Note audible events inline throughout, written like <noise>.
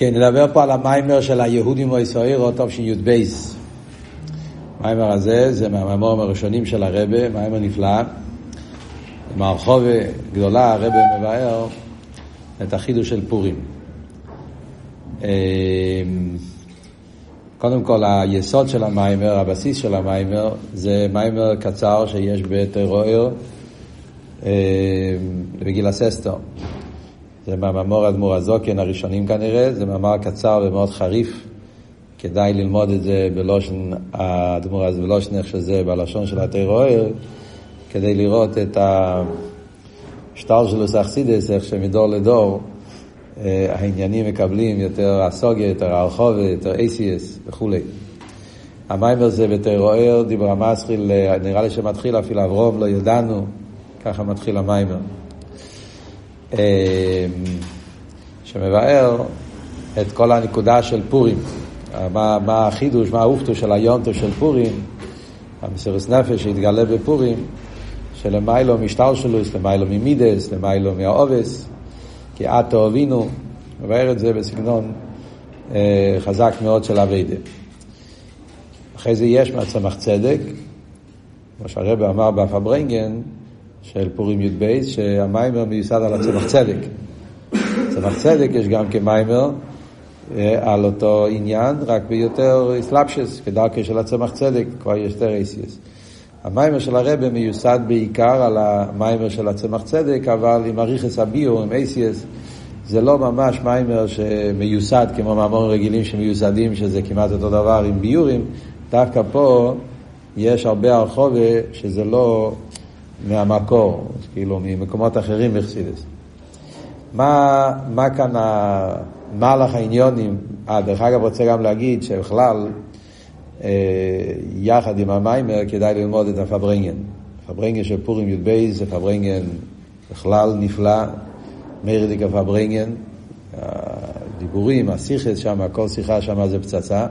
כן, נדבר פה על המיימר של היהודים או ישראל, תשי"ב. המיימר הזה זה מהמיימורים הראשונים של הרבה, מיימר נפלא. במערכו גדולה הרבה מבאר את החידוש של פורים. אמ, קודם כל, היסוד של המיימר, הבסיס של המיימר, זה מיימר קצר שיש בטרור בגיל הססטר. זה מהממור אדמו"ר הזוקן הראשונים כנראה, זה מאמר קצר ומאוד חריף. כדאי ללמוד את זה בלושן האדמו"ר הזה, בלושן איך שזה, בלשון של הטרור, כדי לראות את השטר של אוסאכסידס, איך שמדור לדור אה, העניינים מקבלים יותר הסוגיה, יותר הרחובה, יותר אייסיאס וכולי. המיימר זה בתרוער, דיבר המסחיל, אה, נראה לי שמתחיל אפילו אברום, לא ידענו, ככה מתחיל המיימר. אמ, שמבאר את כל הנקודה של פורים, מה, מה החידוש, מה האופטו של היונטו של פורים, המסירות נפש שהתגלה בפורים, שלמיילו משטר שלו, למיילו ממידס, למיילו מהאובס, כי את תאהבינו, מבאר את זה בסגנון אה, חזק מאוד של אביידה. אחרי זה יש מהצמח צדק, כמו שהרבי אמר בפארברענגען, של פורים י"ב, שהמאמר מיוסד על הצמח צדק. צמח צדק יש גם כמאמר אה, על אותו עניין, רק ביותר התלבשות, כדרכו של הצמח צדק, כבר יש יותר אותיות. המאמר של הרבי מיוסד בעיקר על המאמר של הצמח צדק, אבל עם אריכות הביאור, עם אותיות, זה לא ממש מאמר שמיוסד כמו מאמרים רגילים שמיוסדים, שזה כמעט אותו דבר עם ביאורים, דווקא פה יש הרבה הרחבה שזה לא מהמקור, כאילו ממקומות אחרים בחסידות. מה, מה כאן המהלך העניינים? אה, דרך אגב, רוצה גם להגיד שבכלל, אה, יחד עם המאמר כדאי ללמוד את הפארברענגען. הפארברענגען של פורים י"ב זה פארברענגען בכלל נפלא, מורא'דיק הפארברענגען, הדיבורים, השיחות שם, כל שיחה שם זה פצצה.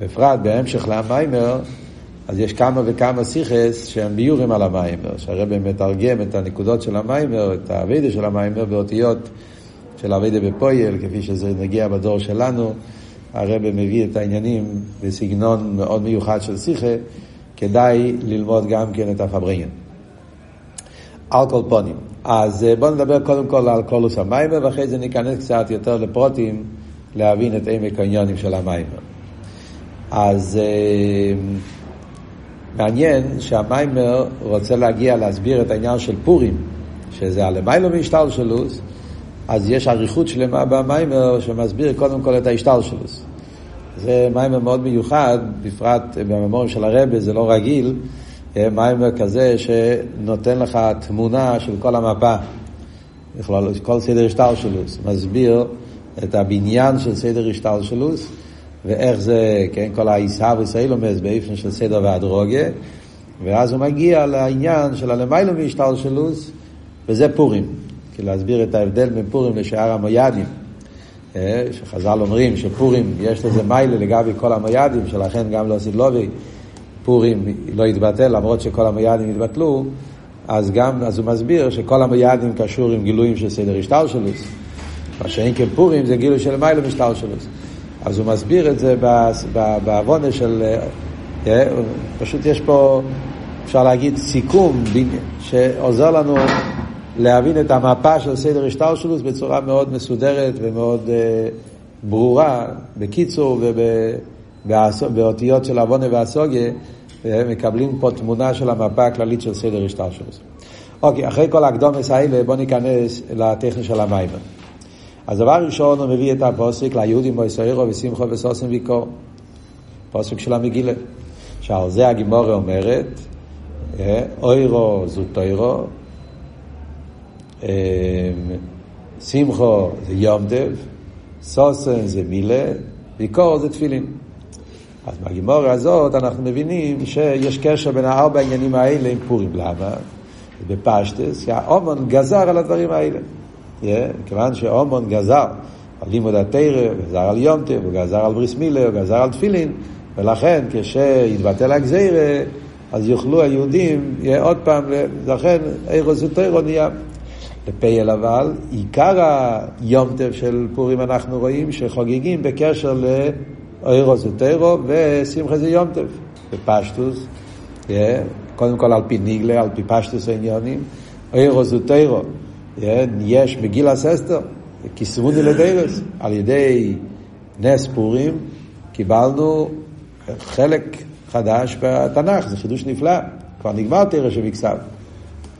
בפרט בהמשך למאמר, אז יש כמה וכמה שיחות שהם ביאורים על המאמר, שהרבי מתרגם את הנקודות של המאמר, את העבודה של המאמר באותיות של עבודה בפועל, כפי שזה נוגע בדור שלנו. הרבי מביא את העניינים בסגנון מאוד מיוחד של שיחה, כדאי ללמוד גם כן את הפארברענגען. על כל פנים. אז אה, בואו נדבר קודם כל על כללות המאמר, ואחרי זה ניכנס קצת יותר לפרטים, להבין את עמק העניונים של המיימר. אז... מעניין שהמיימר רוצה להגיע להסביר את העניין של פורים, שזה הלמיילו מהשתלשלוס, אז יש אריכות שלמה במיימר שמסביר קודם כל את ההשתלשלוס. זה מיימר מאוד מיוחד, בפרט בממורים של הרבה, זה לא רגיל, אה, מיימר כזה שנותן לך תמונה של כל המפה, כל סדר השתלשלוס, מסביר את הבניין של סדר השתלשלוס. ואיך זה, כן, כל העיסאווי סיילומס באופן של סדר והדרוגה, ואז הוא מגיע לעניין של הלמיילו מהשתלשלוס, וזה פורים. כי להסביר את ההבדל בין פורים לשאר המויאדים. אה, שחז"ל אומרים שפורים יש לזה מיילה לגבי כל המויאדים, שלכן גם לא סילובי פורים לא יתבטל, למרות שכל המויאדים יתבטלו, אז גם, אז הוא מסביר שכל המויאדים קשור עם גילויים של סדר השתלשלוס. מה שאין כפורים זה גילוי של מיילו משתלשלוס. אז הוא מסביר את זה בעוונה של... אה, פשוט יש פה, אפשר להגיד, סיכום שעוזר לנו להבין את המפה של סדר השטלשלוס בצורה מאוד מסודרת ומאוד אה, ברורה, בקיצור ובאותיות של עוונה והסוגיה, אה, מקבלים פה תמונה של המפה הכללית של סדר השטלשלוס. אוקיי, אחרי כל הקדומס האלה בואו ניכנס לטכני של המיימר. אז דבר ראשון הוא מביא את הפוסק ליהודים בישראלו ושמחו וסוסם ויקור. פוסק של המגילה. שעל זה הגימורה אומרת, אה, אוירו זו תוירו, אה, שמחו זה יום דב, סוסן זה מילה, ויקור זה תפילין. אז בגימורה הזאת אנחנו מבינים שיש קשר בין הארבע העניינים האלה עם פורים. למה? בפשטס, שהאומון גזר על הדברים האלה. כיוון שאומון גזר על לימוד התרא, גזר על יום טב, הוא גזר על בריס מילה, הוא גזר על תפילין, ולכן כשיתבטל הגזירה, אז יוכלו היהודים, עוד פעם, לכן אירו זה תרא נהיה. בפייל אבל, עיקר היומטב של פורים אנחנו רואים שחוגגים בקשר לאוירו זה טרו ושמחה זה יומטב, בפשטוס, קודם כל על פי ניגלה, על פי פשטוס העניונים, זה טרו, yeah, יש בגיל הססטר, כיסרוני לדרס, על ידי נס פורים קיבלנו חלק חדש בתנ"ך, זה חידוש נפלא, כבר נגמר תרא שבכסף.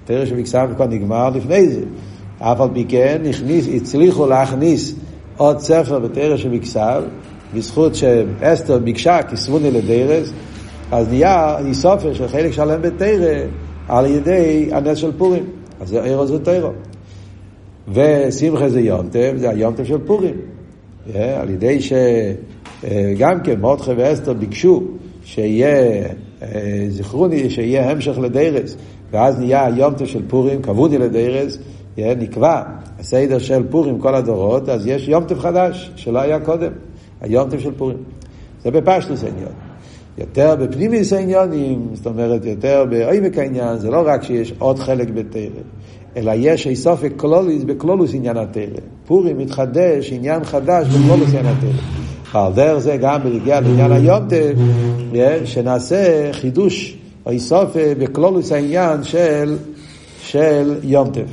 תרא שבכסף כבר נגמר לפני זה. אף על פי כן הכניס, הצליחו להכניס עוד ספר בתרא שבכסף, בזכות שאסתר ביקשה כסבוני לדרס, אז נהיה סופר של חלק שלם בתרא על ידי הנס של פורים. אז זה עירו זה תרא. ושמחה זה יונטב, זה היונטב של פורים. Yeah, על ידי שגם כן מורדכי ואסתר ביקשו שיהיה, זכרוני, שיהיה המשך לדרס, ואז נהיה היומטו של פורים, כבודי לדרס, נקבע הסדר של פורים כל הדורות, אז יש יומטו חדש שלא היה קודם, היומטו של פורים. זה בפשטוס העניין. יותר בפנימיס העניונים, זאת אומרת, יותר בעמק העניין, זה לא רק שיש עוד חלק בתרא, אלא יש איסופק קלוליס בקלולוס עניין התרא. פורים מתחדש, עניין חדש בקלולוס עניין התרא. ועל דרך זה גם בנגיע לעניין היומטב, שנעשה חידוש או איסופה בקלולוס העניין של, של יומטב.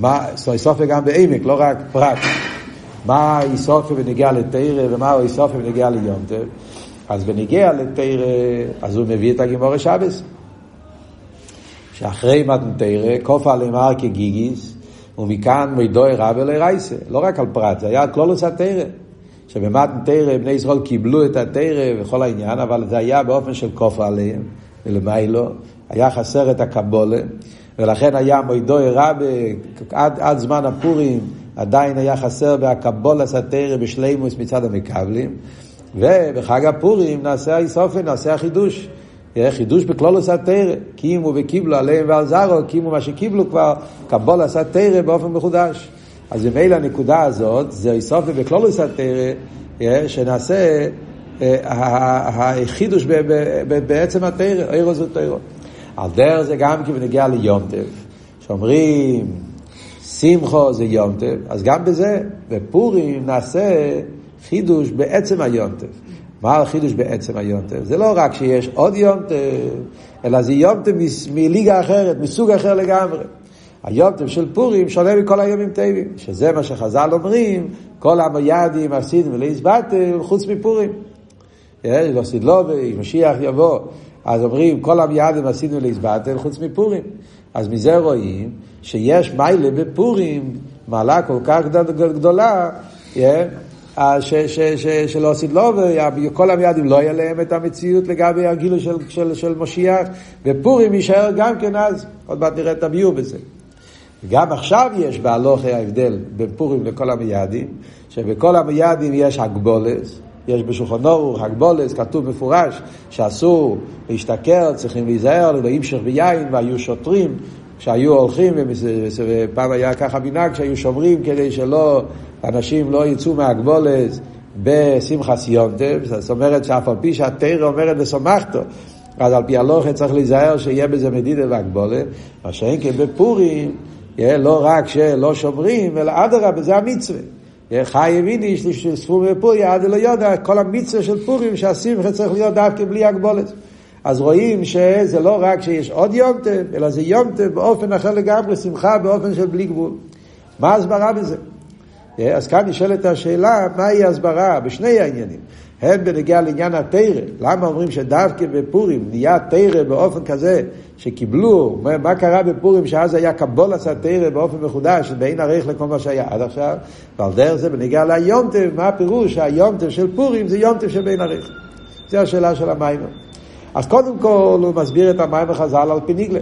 מה, איסופה גם בעמק, לא רק פרט. מה איסופה בנגיע לתרא ומה איסופה בנגיע ליומטב. אז בנגיע לתרא, אז הוא מביא את הגימורי שבס. שאחרי מתנתרא, כופה הר כגיגיס, ומכאן מידוי רב אלי רייסה. לא רק על פרט, זה היה כלולוס התרא. שבמתנתרא בני ישראל קיבלו את התרא וכל העניין, אבל זה היה באופן של כופה עליהם, ולמיילו, היה חסר את הקבולה, ולכן היה מידוי רב, עד, עד זמן הפורים עדיין היה חסר בהקבולס התרא בשלימוס מצד המקבלים, ובחג הפורים נעשה האיסופן, נעשה החידוש. חידוש בכלולוס התרא, קימו וקיבלו עליהם ועל זרו, קימו מה שקיבלו כבר, קבול עשה תרא באופן מחודש. אז ממילא הנקודה הזאת, זה איסופי בכלולוס התרא, שנעשה החידוש בעצם התרא, אירו זו תרא. על דרך זה גם כי בנגיע ליומטב, שאומרים שמחו זה יומטב, אז גם בזה, בפורים נעשה חידוש בעצם היומטב. מה החידוש בעצם היונטב? זה לא רק שיש עוד יונטב, אלא זה יונטב מליגה אחרת, מסוג אחר לגמרי. היונטב של פורים שונה מכל היומים טבעים, שזה מה שחז"ל אומרים, כל המיידים, עשיתם ולהסבטם, חוץ מפורים. לא סדלובי, משיח יבוא, אז אומרים, כל המיידים עשינו להסבטם, חוץ מפורים. אז מזה רואים שיש מיילה בפורים, מעלה כל כך גדולה, שלא עשית לו, וכל המיידים לא יהיה להם את המציאות לגבי הגילוי של, של, של משיח, ופורים יישאר גם כן אז, עוד מעט נראה את הביור בזה. גם עכשיו יש בהלוכי ההבדל בין פורים לכל המיידים, שבכל המיידים יש הגבולס, יש בשולחן אורוך הגבולס, כתוב מפורש שאסור להשתכר, צריכים להיזהר, וימשך ביין, והיו שוטרים שהיו הולכים, ופעם היה ככה מנהג שהיו שומרים כדי שלא, אנשים לא יצאו מהגבולת בשמחס יונטב, זאת אומרת שאף על פי שהתרא אומרת וסומכתו, אז על פי הלוכה צריך להיזהר שיהיה בזה מדידה והגבולת, מה שאין כן בפורים, לא רק שלא שומרים, אלא אדרבה, זה המצווה. חי וידיש, ספור בפורי, עד לא יודע, כל המצווה של פורים שהשמחה צריך להיות דווקא בלי הגבולת. אז רואים שזה לא רק שיש עוד יומטב, אלא זה יומטב באופן אחר לגמרי, שמחה באופן של בלי גבול. מה ההסברה בזה? אז כאן נשאלת השאלה, מהי ההסברה בשני העניינים? הן בנגיעה לעניין התרא, למה אומרים שדווקא בפורים נהיה תרא באופן כזה שקיבלו, מה קרה בפורים שאז היה קבולת התרא באופן מחודש, בין ערך לכל מה שהיה עד עכשיו, ועל דרך זה בנגיעה ליומטב, מה הפירוש שהיומטב של פורים זה יומטב בין ערך? זו השאלה של המיימר. אז קודם כל הוא מסביר את המים וחז"ל על פי ניגלה.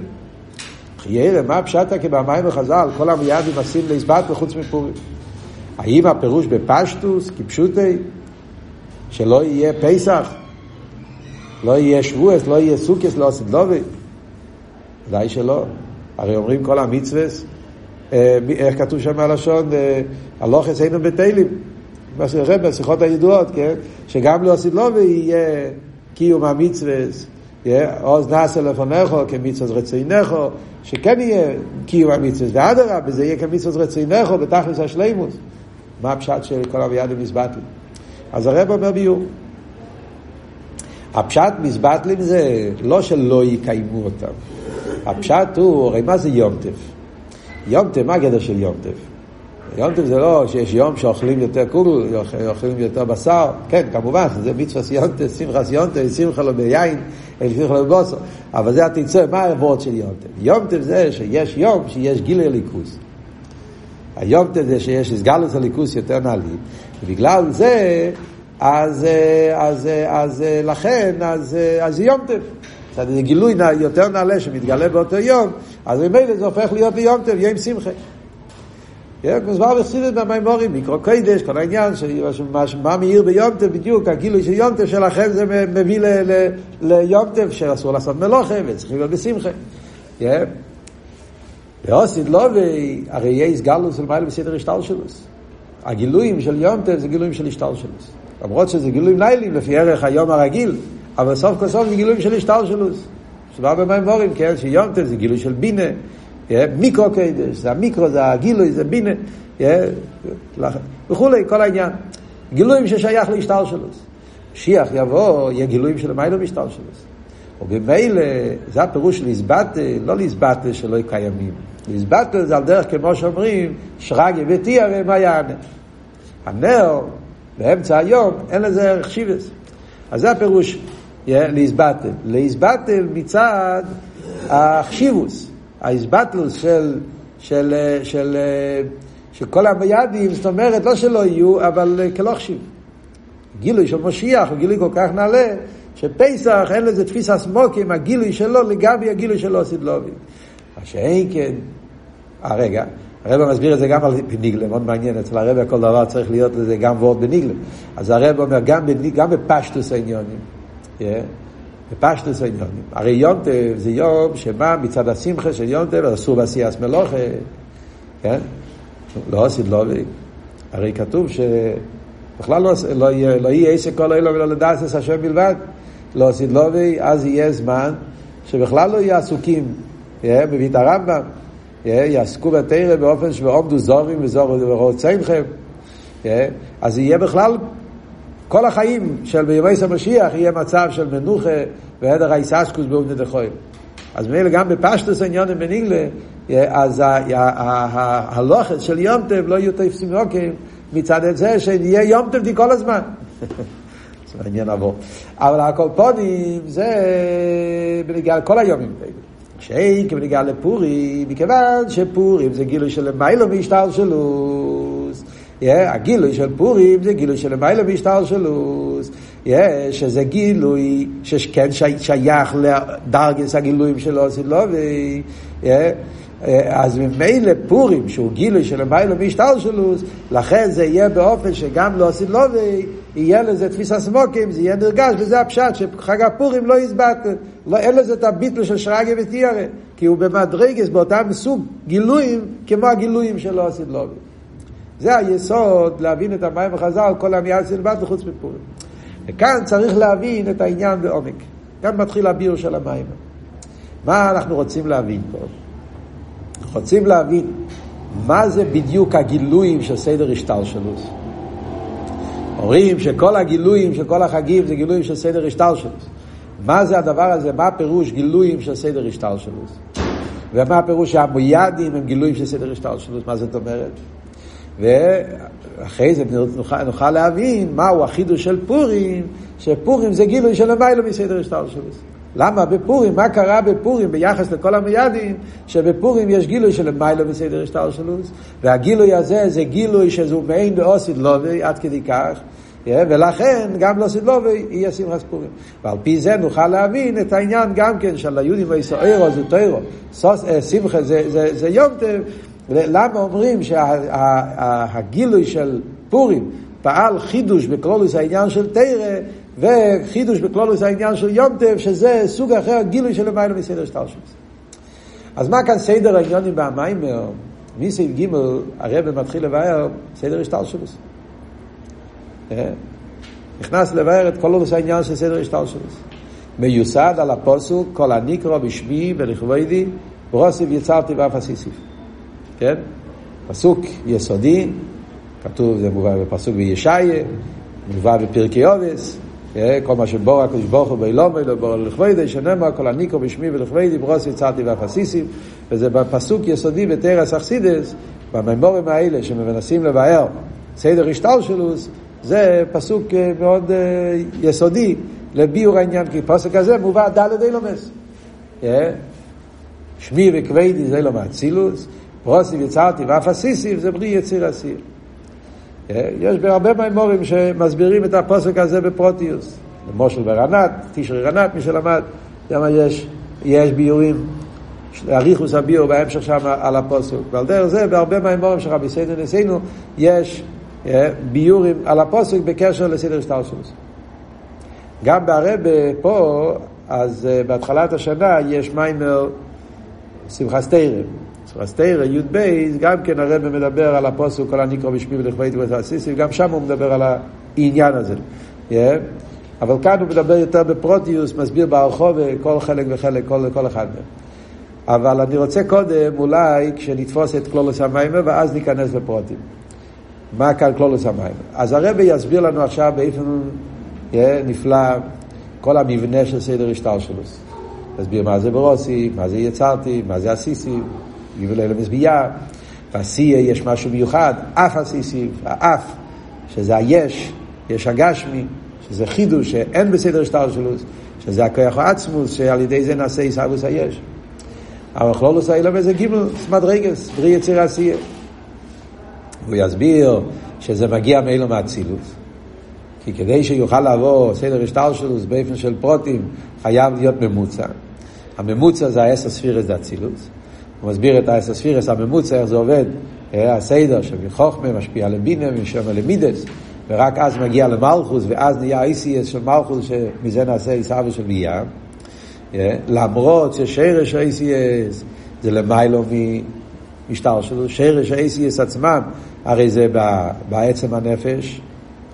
חיירה, מה פשטה כי במים וחז"ל כל המיידים עושים להסבט וחוץ מפורים? האם הפירוש בפשטוס, כפשוטי, שלא יהיה פסח, לא יהיה שבועס, לא יהיה סוכס, לא עושים דובי? ודאי שלא. הרי אומרים כל המצווס, אה, איך כתוב שם הלשון, הלוך אצלנו בתהילים. בשיחות הידועות, כן? שגם לא עושים דובי יהיה קיום המצווה, עוז נעשה לפניך כמצווה רצינך, שכן יהיה קיום המצווה, ואדרבה, וזה יהיה כמצוות רצינך בתכלס השלימוס. מה הפשט של כל הוויאדים מזבטלים? אז הרב אומר ביור. הפשט מזבטלים זה לא שלא יקיימו אותם. הפשט הוא, הרי מה זה יום טף? יום טף, מה הגדר של יום טף? יום זה לא שיש יום שאוכלים יותר קוגל, אוכלים יותר בשר, כן, כמובן, זה מצווה סיונטף, שמחה סיונטף, שמחה לו ביין, שמחה לו בבוסר, אבל זה התצא, מה העבוד של יום טף זה שיש יום שיש גילי ליכוס. היום זה שיש הסגלוס הליכוס יותר נעלי, ובגלל זה, אז, אז, אז, אז לכן, אז, אז יום טף. זה גילוי יותר נעלה שמתגלה באותו יום, אז ממילא זה הופך להיות ליום טף, יום שמחה. מוסבר בחסידת במימורים, מיקרו קיידש, כל העניין, מה מאיר ביומטף בדיוק, הגילוי של יומטף שלכם זה מביא ליומטף שאסור לעשות מלוכה וצריכים להיות בשמחה. ואוסיד לא, הרי יש גלוס למעלה בסדר השטל שלו. הגילויים של יומטף זה גילויים של השטל שלו. למרות שזה גילויים לילים לפי ערך היום הרגיל, אבל סוף כל סוף זה גילויים של השטל שלו. שבא במימורים, כן, שיומטף זה גילוי של בינה. מיקרו קיידש, זה המיקרו, זה הגילוי, זה בינה, וכולי, כל העניין. גילויים ששייך להשתל שלו. משיח יבוא, יהיה גילויים של מיילו משתל שלו. ובמילא, זה הפירוש של להסבטל, לא להסבטל שלא קיימים. להסבטל זה על דרך, כמו שאומרים, שרגי ותיה ומה יענה. הנר, באמצע היום, אין לזה ערך שיבס. אז זה הפירוש, להסבטל. להסבטל מצד החשיבוס. האיסבטלוס של, של, של, של כל המיידים, זאת אומרת, לא שלא יהיו, אבל כלוכשיב. גילוי של משיח הוא גילוי כל כך נעלה, שפסח אין לזה תפיסה סמוקים, הגילוי שלו לגבי הגילוי שלו סדלובי. מה שאין כן, אה רגע, הרב מסביר את זה גם על בניגלה, מאוד מעניין, אצל הרב כל דבר צריך להיות לזה גם וורד בניגלה. אז הרב אומר גם, גם בפשטוס העניונים. Yeah. בפשטוס העניונים. הרי יונטב זה יום שמה מצד השמחה של יונטב אסור בעשייס מלוכה, כן? לא עשית לא, הרי כתוב שבכלל לא, לא, לא יהיה עסק כל אלו ולא לדעת את השם בלבד. לא עשית לא, אז יהיה זמן שבכלל לא יהיו עסוקים, מביא הרמב"ם, יעסקו בתרא באופן שעומדו זורים ורוצינכם, אז יהיה בכלל כל החיים של בימי המשיח יהיה מצב של מנוחה והדר האיססקוס באובני דחויים. אז ממילא גם בפשטוס העניונים בניגלה, אז הלוחץ של יום טב לא יהיו תפסים יוקים מצד זה שיהיה יום טבדי כל הזמן. <laughs> זה מעניין עבור. אבל הקולפונים זה בנגיעה לכל היומים. שאין כבנגיעה לפורים, מכיוון שפורים זה גילוי של מיילו מהשתלשלות. הגילוי של פורים זה גילוי של למעלה בהשתלשלוס, שזה גילוי שכן שייך לדרגס הגילויים של אוסילובי, אז ממילא פורים, שהוא גילוי של למעלה בהשתלשלוס, לכן זה יהיה באופן שגם לאוסילובי יהיה לזה תפיס הסמוקים, זה יהיה נרגש, וזה הפשט, שחג הפורים לא יסבט, לא, אין לזה את הביטל של שרגי ותיארה, כי הוא במדרגס באותם סוג גילויים כמו הגילויים של אוסילובי. זה היסוד להבין את המים וחז"ל, כל עמייה סילבט וחוץ מפורים. וכאן צריך להבין את העניין בעומק. כאן מתחיל הביור של המים. מה אנחנו רוצים להבין פה? רוצים להבין מה זה בדיוק הגילויים של סדר השתלשלוס. אומרים שכל הגילויים של כל החגים זה גילויים של סדר השתלשלוס. מה זה הדבר הזה? מה הפירוש גילויים של סדר השתלשלוס? ומה הפירוש שהמוידים הם גילויים של סדר השתלשלוס? מה זאת אומרת? ואחרי זה נוכל, נוכל להבין מהו החידוש של פורים, שפורים זה גילוי של המיילו מסדר השתלשלוס. למה בפורים, מה קרה בפורים ביחס לכל המיידים, שבפורים יש גילוי של מיילו מסדר השתלשלוס, והגילוי הזה זה גילוי שזו מעין באוסיד לובי עד כדי כך, ולכן גם לא סילובי יהיה שמחת פורים. ועל פי זה נוכל להבין את העניין גם כן של היהודים וישראל זה טוירו. שמחה זה, זה, זה יום טב, למה אומרים שהגילוי של פורים פעל חידוש בקלולוס העניין של תרא וחידוש בקלולוס העניין של יום טף שזה סוג אחר גילוי של המילה מסדר שטלשוס. אז מה כאן סדר העניונים במיימר? מסעיף ג' הרב מתחיל לבאר סדר השטלשלוס. נכנס לבאר את כל העניין של סדר השטלשלוס. מיוסד על הפוסוק כל הנקרו בשמי ולכבודי ברוסיב יצרתי ואף עשיסיף. כן? פסוק יסודי, כתוב, זה מובא בפסוק בישעיה, מובא בפרקי אובס, כל מה שבור הקדוש ברוך הוא באילום אלו בור לכבודי שנאמר כל הניקו בשמי ולכבודי ברוס יצרתי ואפסיסים. וזה בפסוק יסודי בתרס אכסידס במימורים האלה שמנסים לבאר סדר השטלשלוס זה פסוק מאוד יסודי לביור העניין כי פסוק הזה מובא דלת אילומס שמי וכבדי זה לא מאצילוס ברוסי יצרתי ואפסיסים זה ברי יציר אסיר יש בהרבה מימורים שמסבירים את הפוסק הזה בפרוטיוס. למושל ברנת, תשרי רנת, מי שלמד, למה יש, יש ביורים, אריכוס הביור בהמשך שם על הפוסק. ועל דרך זה, בהרבה מימורים של רבי סיידן נשינו, יש ביורים על הפוסק בקשר לסדר שטרסוס. גם בהרבה פה, אז בהתחלת השנה יש מיימר שמחה סטיירם. סטיירה, י' בייס, גם כן הרב מדבר על הפוסק, כל הניקרו בשמי ולכבדי ותעשיסי, גם שם הוא מדבר על העניין הזה. Yeah. אבל כאן הוא מדבר יותר בפרוטיוס, מסביר ברחוב כל חלק וחלק, כל, כל אחד מהם. אבל אני רוצה קודם, אולי, כשנתפוס את קלולוס המים, ואז ניכנס לפרוטים. מה כאן קלולוס המים? אז הרב יסביר לנו עכשיו באופן yeah, נפלא כל המבנה של סדר השטר שלו. יסביר מה זה ברוסי, מה זה יצרתי, מה זה עשיסי, גיבל אלו מזבייה, בעשייה יש משהו מיוחד, אף עשיסי, האף, שזה היש, יש הגשמי, שזה חידוש שאין בסדר שטר שלו, שזה הכוח העצמוס, שעל ידי זה נעשה עיסאוויס היש. אבל כלולוס האילם זה גיבל סמדרגס, ברי יציר עשייה. והוא יסביר שזה מגיע מאילו מהאצילות. כי כדי שיוכל לעבור סדר השטר שלו באופן של פרוטים, חייב להיות ממוצע. הממוצע זה העשר ספירס דאצילוס. הוא מסביר את האסספירס הממוצע, איך זה עובד, הסדר שמחוכמה משפיע לבינה, משם למידס, ורק אז מגיע למלכוס, ואז נהיה ה-ICS של מלכוס, שמזה נעשה עיסאווה של ביה. למרות ששרש ה-ICS זה למיילו משטר שלו, שרש ה-ACS עצמם, הרי זה בעצם הנפש,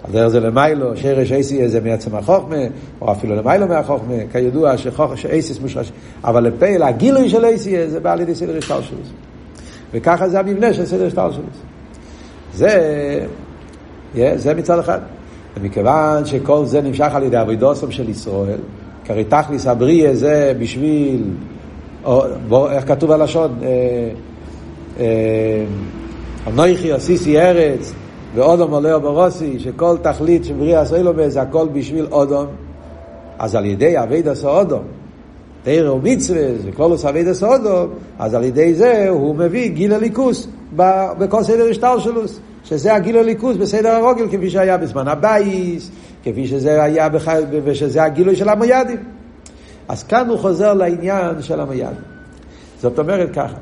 על דרך זה למיילו, שרש ACS זה מעצם החוכמה, או אפילו למיילו מהחוכמה, כידוע ש-ACS מושרש, אבל לפעיל, הגילוי של ACS זה בא על ידי סדר השטר שלו. וככה זה המבנה של סדר השטר שלו. זה, זה מצד אחד. ומכיוון שכל זה נמשך על ידי אבידוסם של ישראל, כי הרי תכליס הבריאה זה בשביל, או, בוא, איך כתוב הלשון? אנוכי עשיסי ארץ, ואודום עולה ברוסי, שכל תכלית שבריאה סוילומה זה הכל בשביל אודום, אז על ידי אביד עשה אודום, תרא ומצווה, וכל עושה אביד עשה אודום, אז על ידי זה הוא מביא גיל הליכוס בכל סדר השטר שלו, שזה הגיל הליכוס בסדר הרוגל, כפי שהיה בזמן הבייס, כפי שזה היה, בח... ושזה הגילוי של המוידים. אז כאן הוא חוזר לעניין של המוידים. זאת אומרת ככה,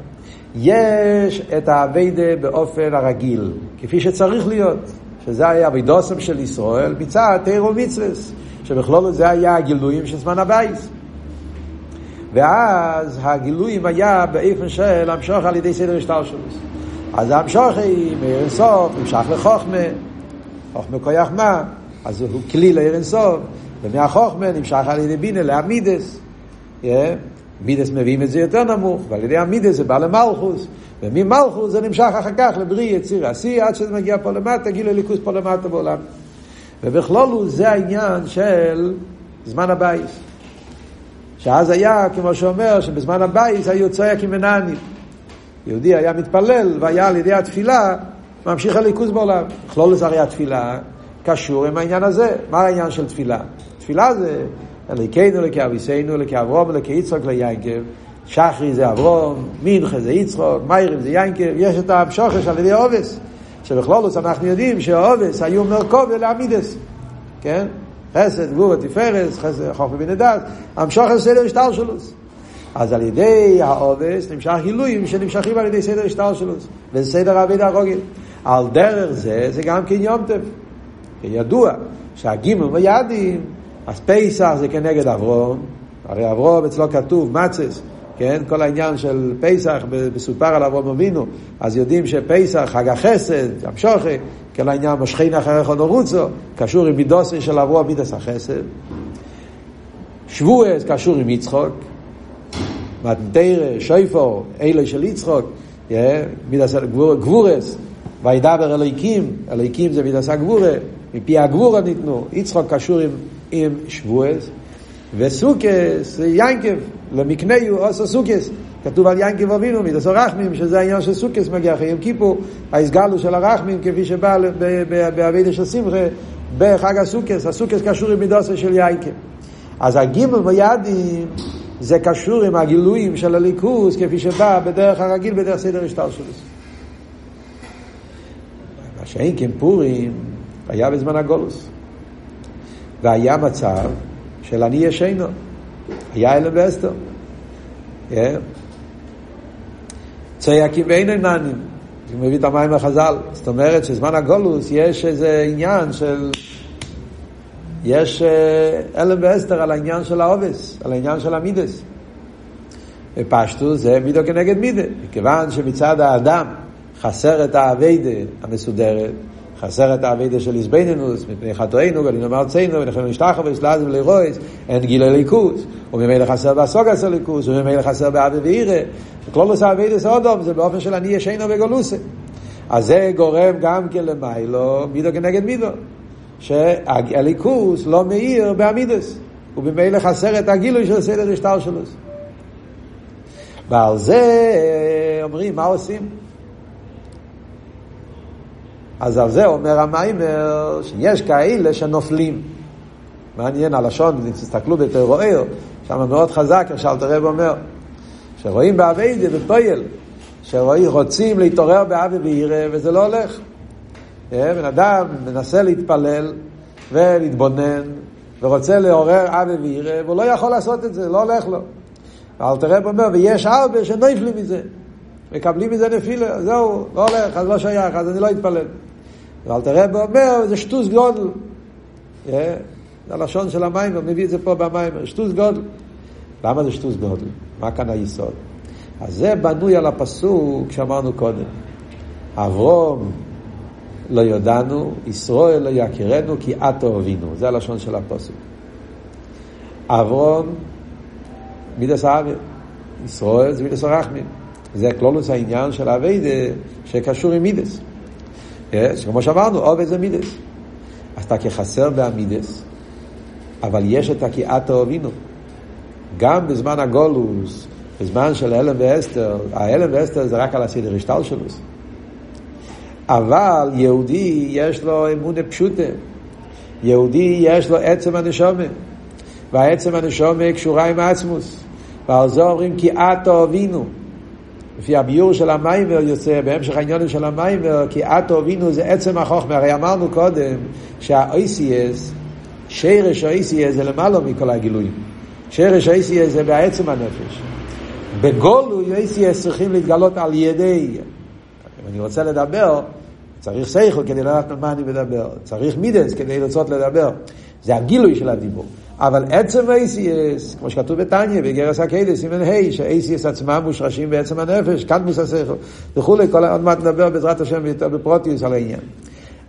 יש את האביידה באופן הרגיל, כפי שצריך להיות, שזה היה אבידוסם של ישראל מצד תירו מצווס, שבכלול זה היה הגילויים של זמן הבייס. ואז הגילויים היה באופן של המשוך על ידי סדר השטר שלו. אז המשוך היא מאיר סוף, נמשך לחוכמה, חוכמה כויח מה, אז הוא כלי לאיר סוף, ומהחוכמה נמשך על ידי בינה לעמידס. Yeah. מידס מביאים את זה יותר נמוך, ועל ידי המידס זה בא למלכוס, וממלכוס זה נמשך אחר כך לברי יציר עשי, עד שזה מגיע פה למטה, גיל הליכוס פה למטה בעולם. ובכלול זה העניין של זמן הבייס. שאז היה, כמו שאומר, שבזמן הבייס היו צועק עם עינני. יהודי היה מתפלל, והיה על ידי התפילה, ממשיך הליכוס בעולם. בכלול זה הרי התפילה קשור עם העניין הזה. מה העניין של תפילה? תפילה זה אליקנו אליקי אביסנו אליקי אברום אליקי יצחוק ליינקב שחרי זה אברום, מינכה זה יצחוק, מיירים זה יינקב, יש את המשוכש על ידי עובס, שבכלולוס אנחנו יודעים שהעובס היו מרכוב לעמידס, כן? חסד, גבור ותפארס, חסד, חוכמה בנדעת, המשוכש סדר השטר שלו. אז על ידי העובס נמשך גילויים שנמשכים על ידי סדר השטר שלו, וזה סדר עביד הרוגל. על דרך זה, זה גם כן יום טף. כידוע שהגימל ויעדים אז פסח זה כנגד אברום, הרי אברום אצלו כתוב מצס, כן? כל העניין של פסח מסופר על אברום אבינו, אז יודעים שפסח, חג החסד, גם שוכי, כל העניין משכין אחריך נורוצו, קשור עם מידוסי של אברום מידס החסד. שבועס קשור עם יצחוק, מתנתרא, שויפור, אלה של יצחוק, מידס גבורס, וידבר אליקים, אליקים זה מידס הגבורה, מפי הגבורה ניתנו, יצחוק קשור עם, עם שבועס, וסוכס, ינקב, למקניו עושה סוכס. כתוב על ינקב אבינו, מידס הרחמים, שזה העניין של סוכס מגיע אחרי יום כיפור, ההסגלו של הרחמים, כפי שבא באבידה של שמחה, בחג הסוכס, הסוכס קשור עם מידוסה של ינקב. אז הגימל בידים זה קשור עם הגילויים של הליכוס, כפי שבא בדרך הרגיל, בדרך סדר השטר שלו. מה שאין כן פורים, היה בזמן הגולוס. והיה מצב של אני ישנו. היה אלם ואסתר. צייקים ואין עיננים. הוא מביא את המים לחז"ל. זאת אומרת שזמן הגולוס יש איזה עניין של... יש אלם ואסתר על העניין של העובס, על העניין של המידס. ופשטו זה מידו כנגד מידה. מכיוון שמצד האדם חסר את האביידה המסודרת, חסר את האביידה של איזבנינוס, מפני חטואינו, גלינו מארצנו, ונכון נשתחו ולסלזם לרויס, אין גיל ליכוס, וממילא חסר בסוגס הליכוס, וממילא חסר באבי ואירה. וכלול עושה אביידה סודום, זה באופן של אני ישנו וגולוסה. אז זה גורם גם כן למיילו, מידו כנגד מידו. שהליכוס לא מאיר בעמידס, ובמילא חסר את הגילוי של סדר השטר שלו. ועל זה אומרים, מה עושים? אז על זה אומר המיימר שיש כאלה שנופלים. מעניין הלשון, אם תסתכלו בתיאוריה, שם מאוד חזק, איך שאלת הרב אומר, שרואים באביידה, בפועל, שרוצים להתעורר באבי וירא, וזה לא הולך. אה, בן אדם מנסה להתפלל ולהתבונן, ורוצה לעורר אבי וירא, והוא לא יכול לעשות את זה, לא הולך לו. ואלתר אומר, ויש הרבה שנפלים מזה, מקבלים מזה נפילה, זהו, לא הולך, אז לא שייך, אז אני לא אתפלל. ואלתר אומר, זה שטוס גודל. זה הלשון של המים, הוא מביא את זה פה במים, שטוס גודל. למה זה שטוס גודל? מה כאן היסוד? אז זה בנוי על הפסוק שאמרנו קודם. אברום לא ידענו, ישראל לא יכירנו כי את אוהבינו. זה הלשון של הפסוק. אברום מידס האוויר. ישראל זה מידס הרחמים. זה כלולוס העניין של אביידה שקשור עם מידס. כמו שאמרנו, עובד זה מידס. אז אתה כחסר בעמידס, אבל יש את הקיאת האובינו. גם בזמן הגולוס, בזמן של הלם ואסתר, ההלם ואסתר זה רק על הסדר השטל שלו. אבל יהודי יש לו אמונה פשוטה. יהודי יש לו עצם הנשומה. והעצם הנשומה קשורה עם העצמוס. ועל זה אומרים כי את. לפי הביור של המיימר יוצא, בהמשך העניונים של המיימר, כי את אוהבינו זה עצם החוכמה. הרי אמרנו קודם שה-OCS, שרש ה-OCS זה למעלה מכל הגילויים. שרש ה-OCS זה בעצם הנפש. בגולוי ה-OCS צריכים להתגלות על ידי, אם אני רוצה לדבר, צריך סייכל כדי לדעת על מה אני מדבר, צריך מידס כדי לרצות לדבר. זה הגילוי של הדיבור. אבל עצם ה-ACS, כמו שכתוב בתניא, בגרס הקדס, סימן ה', שה-ACS עצמם מושרשים בעצם הנפש, כאן מוס השכל, וכולי, עוד מעט נדבר בעזרת השם בפרוטיוס על העניין.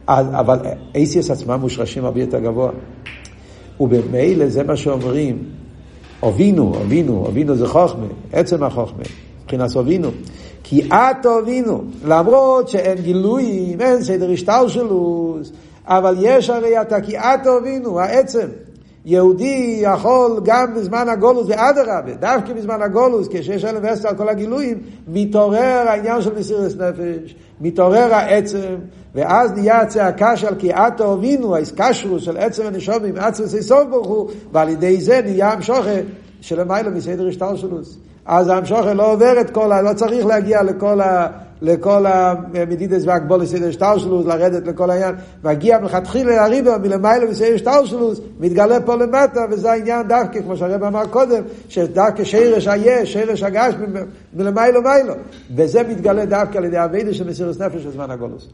אבל ACS עצמם מושרשים הרבה יותר גבוה. ובמילא זה מה שאומרים, אובינו, אובינו, אובינו זה חוכמה, עצם החוכמה, מבחינת אובינו. כי את אובינו, למרות שאין גילויים, אין סדר השתלשלוס, אבל יש הרי אתה כי את אובינו, העצם. יהודי יכול גם בזמן הגולוס, ואדרבה, דווקא בזמן הגולוס, כשיש אלם ועשר על כל הגילויים, מתעורר העניין של מסירת נפש, מתעורר העצם, ואז נהיה הצעקה של כי את אובינו, ההסקשרוס של עצם הנשום עם עצם סוף ברוך הוא, ועל ידי זה נהיה המשוכה שלמיילא מסדר השתלשלוס. אז ההמשוכה לא עובר את כל ה... לא צריך להגיע לכל ה... לכל המדידס והגבולס של שטלשלוס, לרדת לכל העניין, והגיע מלכתחילה הריבה מלמעלה וסדר שטלשלוס, מתגלה פה למטה, וזה העניין דווקא, כמו שהרב אמר קודם, שדווקא שרש היש, שרש הגש, מלמעלה ומיילו. וזה מתגלה דווקא על ידי אבידה של מסירות נפש של זמן הגולוס.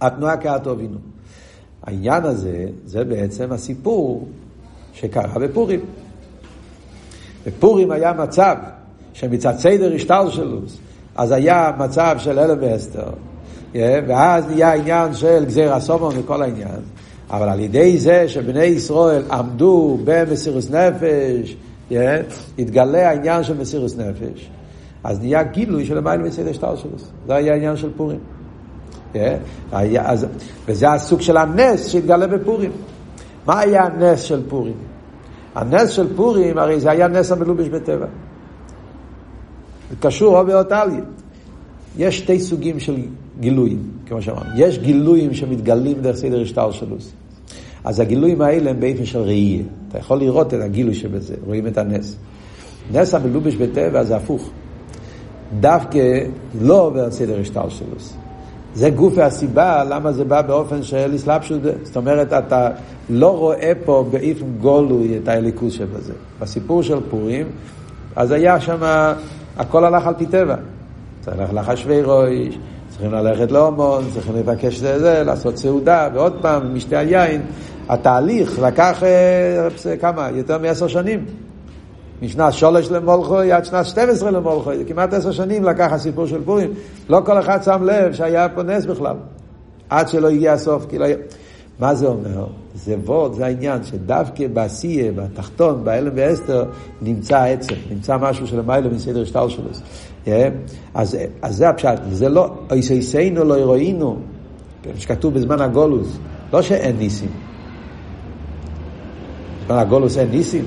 התנועה כעת הובינו. העניין הזה, זה בעצם הסיפור שקרה בפורים. בפורים היה מצב שמצד סדר השטלשלוס, אז היה מצב של אלם ואסתר, ואז נהיה עניין של גזיר הסומון וכל העניין. אבל על ידי זה שבני ישראל עמדו במסירות נפש התגלה העניין של מסירוס נפש, אז נהיה גילוי של המיילה מסדר שטר שלו. זה היה העניין של פורים. אז, וזה הסוג של הנס שהתגלה בפורים. מה היה הנס של פורים? הנס של פורים, הרי זה היה נס המלובש בטבע. זה קשור או באותליה. יש שתי סוגים של גילויים, כמו שאמרנו. יש גילויים שמתגלים דרך סדר השטר שלוס. אז הגילויים האלה הם באופן של ראייה. אתה יכול לראות את הגילוי שבזה, רואים את הנס. נס המלובש בטבע זה הפוך. דווקא לא עובר סדר השטר שלוס. זה גוף הסיבה למה זה בא באופן של אסלאפשוט. זאת אומרת, אתה לא רואה פה באופן גולוי את האליקוס שבזה. בסיפור של פורים, אז היה שם, הכל הלך על פי טבע. צריך ללכת לאחשוורוש, צריכים ללכת לאומון, צריכים לבקש את זה, לעשות סעודה, ועוד פעם, משתה היין. התהליך לקח אה, כמה? יותר מעשר שנים. משנת שולש למולכוי עד שנת 12 למולכוי, זה כמעט עשר שנים לקח הסיפור של פורים. לא כל אחד שם לב שהיה פה נס בכלל, עד שלא הגיע הסוף. כאילו... מה זה אומר? זה וורד, זה העניין, שדווקא בעשייה, בתחתון, בהלם ואסתר, נמצא העצם, נמצא משהו של המיילו מסדר שטר שלו. Yeah. אז, אז זה הפשט, זה לא, איסייסיינו לא אירואינו, שכתוב בזמן הגולוס, לא שאין ניסים. בזמן הגולוס אין ניסים.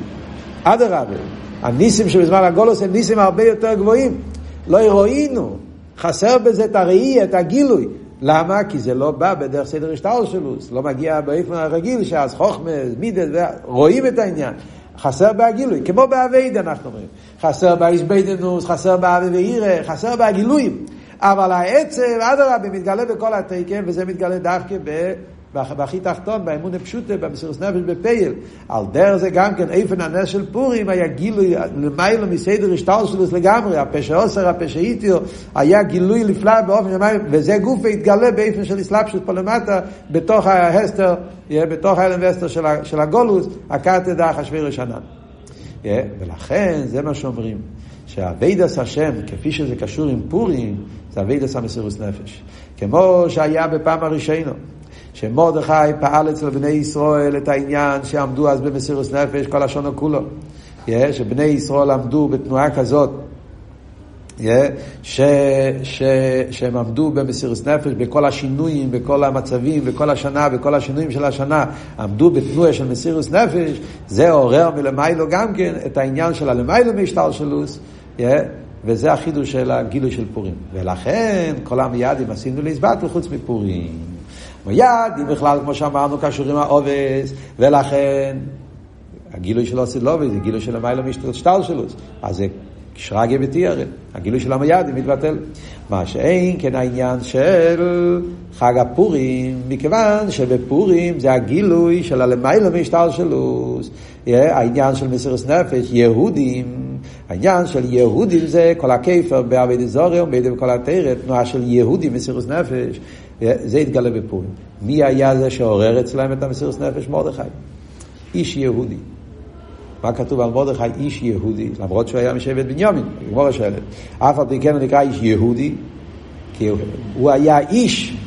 אדרבה, הניסים שבזמן הגולוס הם ניסים הרבה יותר גבוהים. לא הראינו, חסר בזה את הראי, את הגילוי. למה? כי זה לא בא בדרך סדר השטלשלוס, לא מגיע באופן הרגיל שאז חוכמה, מידד, רואים את העניין. חסר בהגילוי, כמו באבייד אנחנו אומרים. חסר באיזביידנוס, חסר באבי ואירה, חסר בהגילויים. אבל העצב, אדרבה, מתגלה בכל התקן, וזה מתגלה דווקא ב... והכי תחתון, באמון הפשוטה, במסירות נפש בפייל. על דרך זה גם כן, איפן הנס של פורים היה גילוי למיילא מסדר השטלשלוס לגמרי, הפשע עושר, הפשע איטיו, היה גילוי לפלא באופן שמיים, וזה גוף והתגלה באיפן של אסלאפשוס פה למטה, בתוך ההסתר, בתוך האלם והסתר של, הגולוס, הקטד אחשווי רשנן. ולכן, זה מה שאומרים. שהאביידס השם, כפי שזה קשור עם פורים, זה אביידס המסירות נפש. כמו שהיה בפעם הראשונה. שמרדכי פעל אצל בני ישראל את העניין שעמדו אז במסירות נפש כל השונו כולו. Yeah, שבני ישראל עמדו בתנועה כזאת, yeah, ש, ש, שהם עמדו במסירות נפש בכל השינויים, בכל המצבים, בכל השנה, בכל השינויים של השנה, עמדו בתנועה של מסירות נפש, זה עורר מלמיילו גם כן את העניין של הלמיילו משתלשלוס, yeah, וזה החידוש של הגילוי של פורים. ולכן כל המיידים עשינו להסבט וחוץ מפורים. מיד, היא בכלל, כמו שאמרנו, קשור עם העובס, ולכן הגילוי של עושה לובי זה גילוי של המיילה משתל שלו. אז זה שרגיה ותיארה. הגילוי של המייד מתבטל. מה שאין כן העניין של חג הפורים, מכיוון שבפורים זה הגילוי של הלמיילה משתל שלו. העניין של מסירות נפש, יהודים, העניין של יהודים זה כל הכיפר בעבד זורם, בעבד כל התרא, תנועה של יהודים מסירות נפש. זה התגלה בפורים. מי היה זה שעורר אצלם את המסירות נפש? מרדכי. איש יהודי. מה כתוב על מרדכי? איש יהודי, למרות שהוא היה משבט בנימין, גמרא שואלת. אף על פי כן הוא נקרא איש יהודי, כי הוא היה איש,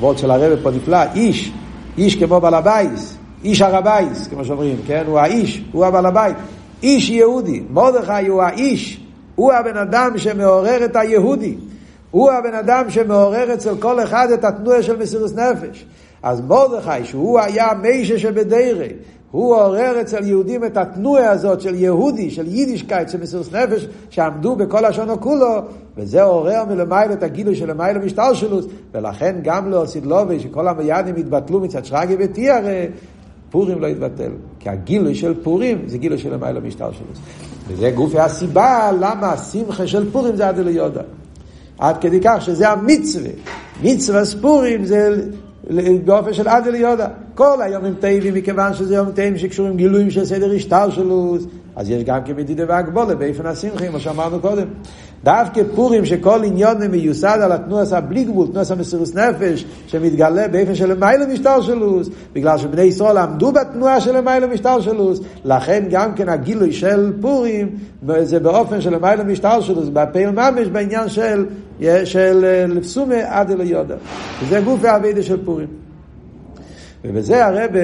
ווארט של הרב פה נפלא, איש, איש כמו בעל הבייס, איש הר הבייס, כמו שאומרים, כן? הוא האיש, הוא הבעל הבית. איש יהודי. מרדכי הוא האיש, הוא הבן אדם שמעורר את היהודי. הוא הבן אדם שמעורר אצל כל אחד את התנועה של מסירות נפש. אז מרדכי, שהוא היה מישה שבדירי, הוא עורר אצל יהודים את התנועה הזאת של יהודי, של יידישקייט, של מסירות נפש, שעמדו בכל השונו כולו, וזה עורר מלמעלה את הגילוי של למעלה משתלשלוס, ולכן גם לא סילובי, שכל המיידים התבטלו מצד שרגי ותיארה, פורים לא התבטל. כי הגילוי של פורים זה גילוי של למעלה משתלשלוס. וזה גופי הסיבה למה השמחה של פורים זה עד אליודה. עד כדי כך שזה המצווה. מצווה ספורים זה באופן של עד אליודה. כל היומים טייבים, מכיוון שזה יום טייבים שקשורים גילויים של סדר השטר שלו, אז יש גם כמדידה והגבולה באופן השמחי, כמו שאמרנו קודם. דווקא פורים שכל עניון מיוסד על התנועה בלי גבול, תנועה המסירות נפש, שמתגלה באופן של למעלה משטר שלוס, בגלל שבני ישראל עמדו בתנועה של למעלה משטר שלוס, לכן גם כן הגילוי של פורים זה באופן של למעלה משטר שלוס, בפעיל ממש בעניין של, של לפסומה עד אליודה. וזה גוף העבידה של פורים. ובזה הרבה,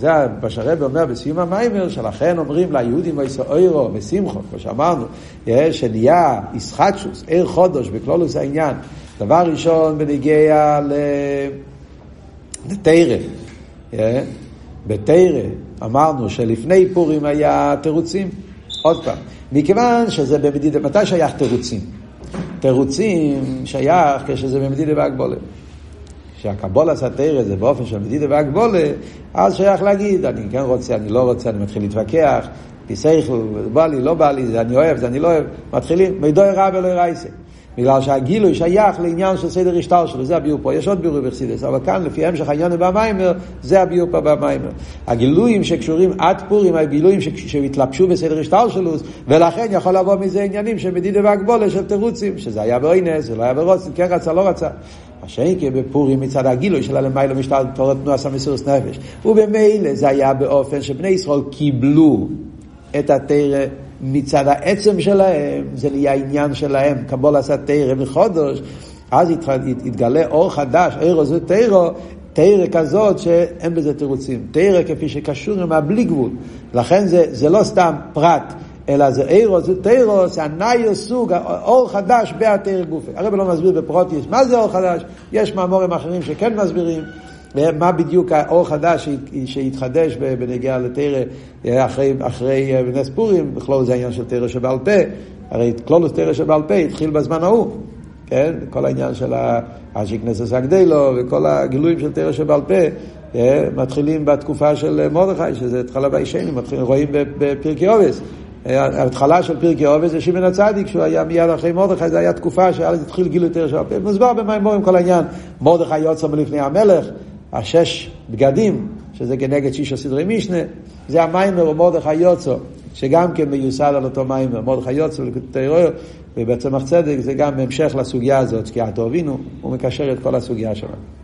זה מה שהרבה אומר בסיום המיימר, שלכן אומרים ליהודים אוירו ושמחו, כמו שאמרנו, שנהיה ישחטשוס, עיר חודש בכלולוס העניין. דבר ראשון בניגיע לתרא. בתרא אמרנו שלפני פורים היה תירוצים. עוד פעם, מכיוון שזה במדידה, מתי שייך תירוצים? תירוצים שייך כשזה במדידה והגבולה. כשהקבולה סתרא זה באופן של מדידה והגבולה, אז שייך להגיד, אני כן רוצה, אני לא רוצה, אני מתחיל להתווכח, פיסייכל, בא לי, לא בא לי, זה אני אוהב, זה אני לא אוהב, מתחילים, מידו רע ולא ירייסה. בגלל שהגילוי שייך לעניין של סדר השטר שלו, זה הביאור פה. יש עוד ביאור בחסידס, אבל כאן לפי המשך העניין במיימר, זה הביאור פה במיימר. הגילויים שקשורים עד פורים, הגילויים שהתלבשו בסדר השטר שלו, ולכן יכול לבוא מזה עניינים של מדידה והגבולה של תירוצים, שזה היה באוינס, זה לא היה ברוצן, כן רצה, לא רצה. כי בפורים מצד הגילוי של הלמיילו משטר תורת תנועה סמסורס נפש. ובמילא זה היה באופן שבני ישראל קיבלו את התרא מצד העצם שלהם, זה נהיה עניין שלהם, קבול עשה תרא וחודש, אז יתגלה אור חדש, אירו זה תרא, תרא כזאת שאין בזה תירוצים. תרא כפי שקשור עם הבלי גבול. לכן זה, זה לא סתם פרט, אלא זה אירו, זה זה הנאיו סוג, אור חדש בהתרא גופי. הרב לא מסביר בפרוטיס מה זה אור חדש, יש מאמורים אחרים שכן מסבירים. מה בדיוק האור חדש שהתחדש בנגיעה לתרא אחרי, אחרי אה, נס פורים, בכלול זה העניין של תרא שבעל פה, הרי כלולוס תרא שבעל פה התחיל בזמן ההוא, כן? כל העניין של האשיקנסס הגדלו וכל הגילויים של תרא שבעל פה אה, מתחילים בתקופה של מרדכי, שזה התחלה בישנים, רואים בפרקי עובס. ההתחלה של פרקי עובס זה שמעון הצדיק, שהוא היה מיד אחרי מרדכי, זו הייתה תקופה שאז התחיל גילוי תרא שבעל פה. מוסבר במימורים כל העניין, מרדכי יוצא מלפני המלך, השש בגדים, שזה כנגד שישה סדרי משנה, זה המיימר ומרדכי יוצא, שגם כן מיוסד על אותו מיימר, מרדכי יוצא ולקוטי ובצמח צדק זה גם המשך לסוגיה הזאת, כי אתו הוא מקשר את כל הסוגיה שלנו.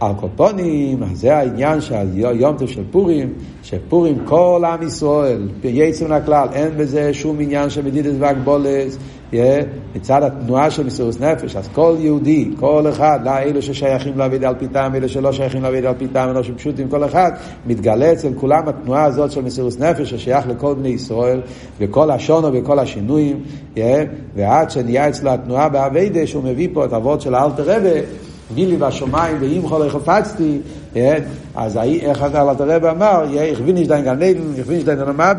על קופונים, זה העניין של יום טוב של פורים, שפורים כל עם ישראל, יצא מן הכלל, אין בזה שום עניין של מדידת והגבולת, מצד התנועה של מסירות נפש, אז כל יהודי, כל אחד, לא אלו ששייכים לעביד על פיתם, אלו שלא שייכים לעביד על פיתם, אלו שפשוטים, כל אחד, מתגלה אצל כולם התנועה הזאת של מסירות נפש, ששייך לכל בני ישראל, וכל השונו וכל השינויים, ועד שנהיה אצלו התנועה באביידה, שהוא מביא פה את אבות של האלתר רבה, גילי בשמיים ואימחו לא חפצתי, אז איך אלתר רבה אמר, הכווין נשדיין גן עדן, הכווין נשדיין נמבה,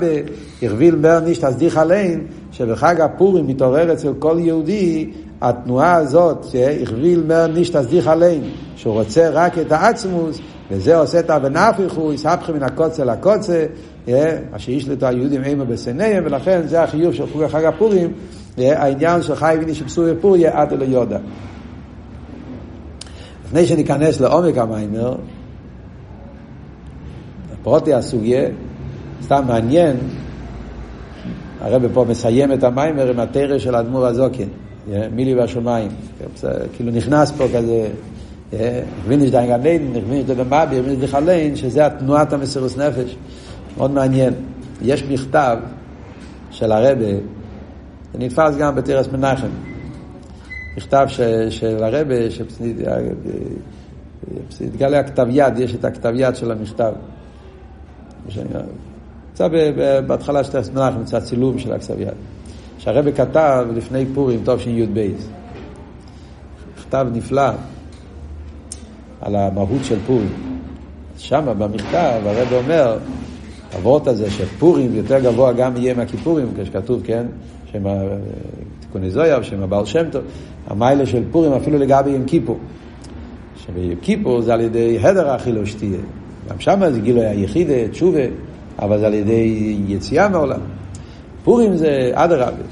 הכווין מר נשת תסדיך עליין, שבחג הפורים מתעורר אצל כל יהודי התנועה הזאת, שהכוויל מר נשת תסדיך עליין, שהוא רוצה רק את העצמוס, וזה עושה את הבנפיחו, יסהפכם מן הקוצה לקוצה, מה שיש לתו היהודים אימה בסניהם, ולכן זה החיוב של חג הפורים, העניין של חי וניש פסוי פור יהיה עד אלו יודע. לפני שניכנס לעומק המיימר, פרוטי הסוגיה, סתם מעניין, הרב פה מסיים את המיימר עם התרא של האדמו"ר הזוקן, מילי והשמיים, כאילו נכנס פה כזה, נכווינש דיין גן עדן, נכווינש דיין מביר, נכווינש דיין שזה התנועת המסירוס נפש, מאוד מעניין. יש מכתב של הרבה, זה נתפס גם בתרס מנחם, מכתב של הרבה, שהתגלה הכתב יד, יש את הכתב יד של המכתב. נמצא בהתחלה של תרס מנחם, נמצא צילום של הכתב יד. שהרבה כתב לפני פורים, טוב שי"ב. מכתב נפלא על המהות של פורים. שם במכתב הרב אומר, הוורט הזה שפורים יותר גבוה גם יהיה מהכיפורים, כשכתוב, כן, שם תיקוני זויה, שם הבעל שם טוב, המיילה של פורים אפילו לגבי יום כיפור. שביום כיפור זה על ידי הדר האכילו שתהיה. גם שם זה גילוי היחידה, תשובה, אבל זה על ידי יציאה מהעולם. פורים זה אדרבה,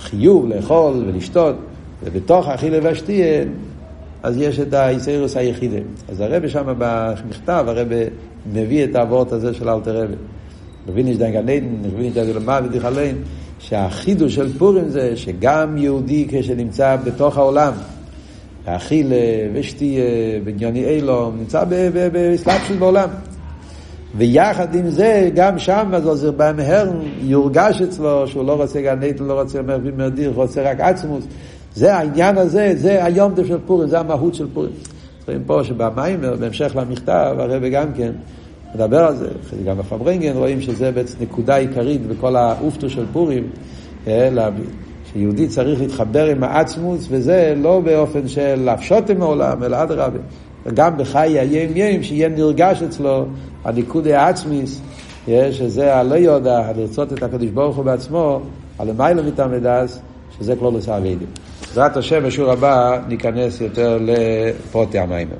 חיוב לאכול ולשתות, ובתוך האכילה והשתייה, אז יש את האיסאירוס היחידה. אז הרב שם במכתב, הרב מביא את האבות הזה של אלתר רבי. מבין יש דיין גן עדן, מבין יש דיין גלמה ודיחליין, שהחידוש של פורים זה שגם יהודי כשנמצא בתוך העולם, האכילה ושתייה בניוני אילו, נמצא באסלאפשוס בעולם. ויחד עם זה, גם שם, אז עוזר במהר, יורגש אצלו שהוא לא רוצה גן עדן, לא רוצה מרבים מרדיר, רוצה רק עצמוס. זה העניין הזה, זה היום של פורים, זה המהות של פורים. רואים פה שבמיימר, בהמשך למכתב, הרב גם כן מדבר על זה, גם בפברנגן רואים שזה בעצם נקודה עיקרית בכל האופטו של פורים, שיהודי צריך להתחבר עם העצמוס, וזה לא באופן של להפשוט עם העולם, אלא אדרבה. וגם בחיי היים יים, שיהיה נרגש אצלו הניקודי העצמיס, שזה הלא יודע, לרצות את הקדוש ברוך הוא בעצמו, הלמיילא מתעמדס, שזה כלולוס האביידים. בעזרת השם, בשיעור הבא ניכנס יותר לפרוטי המיימר.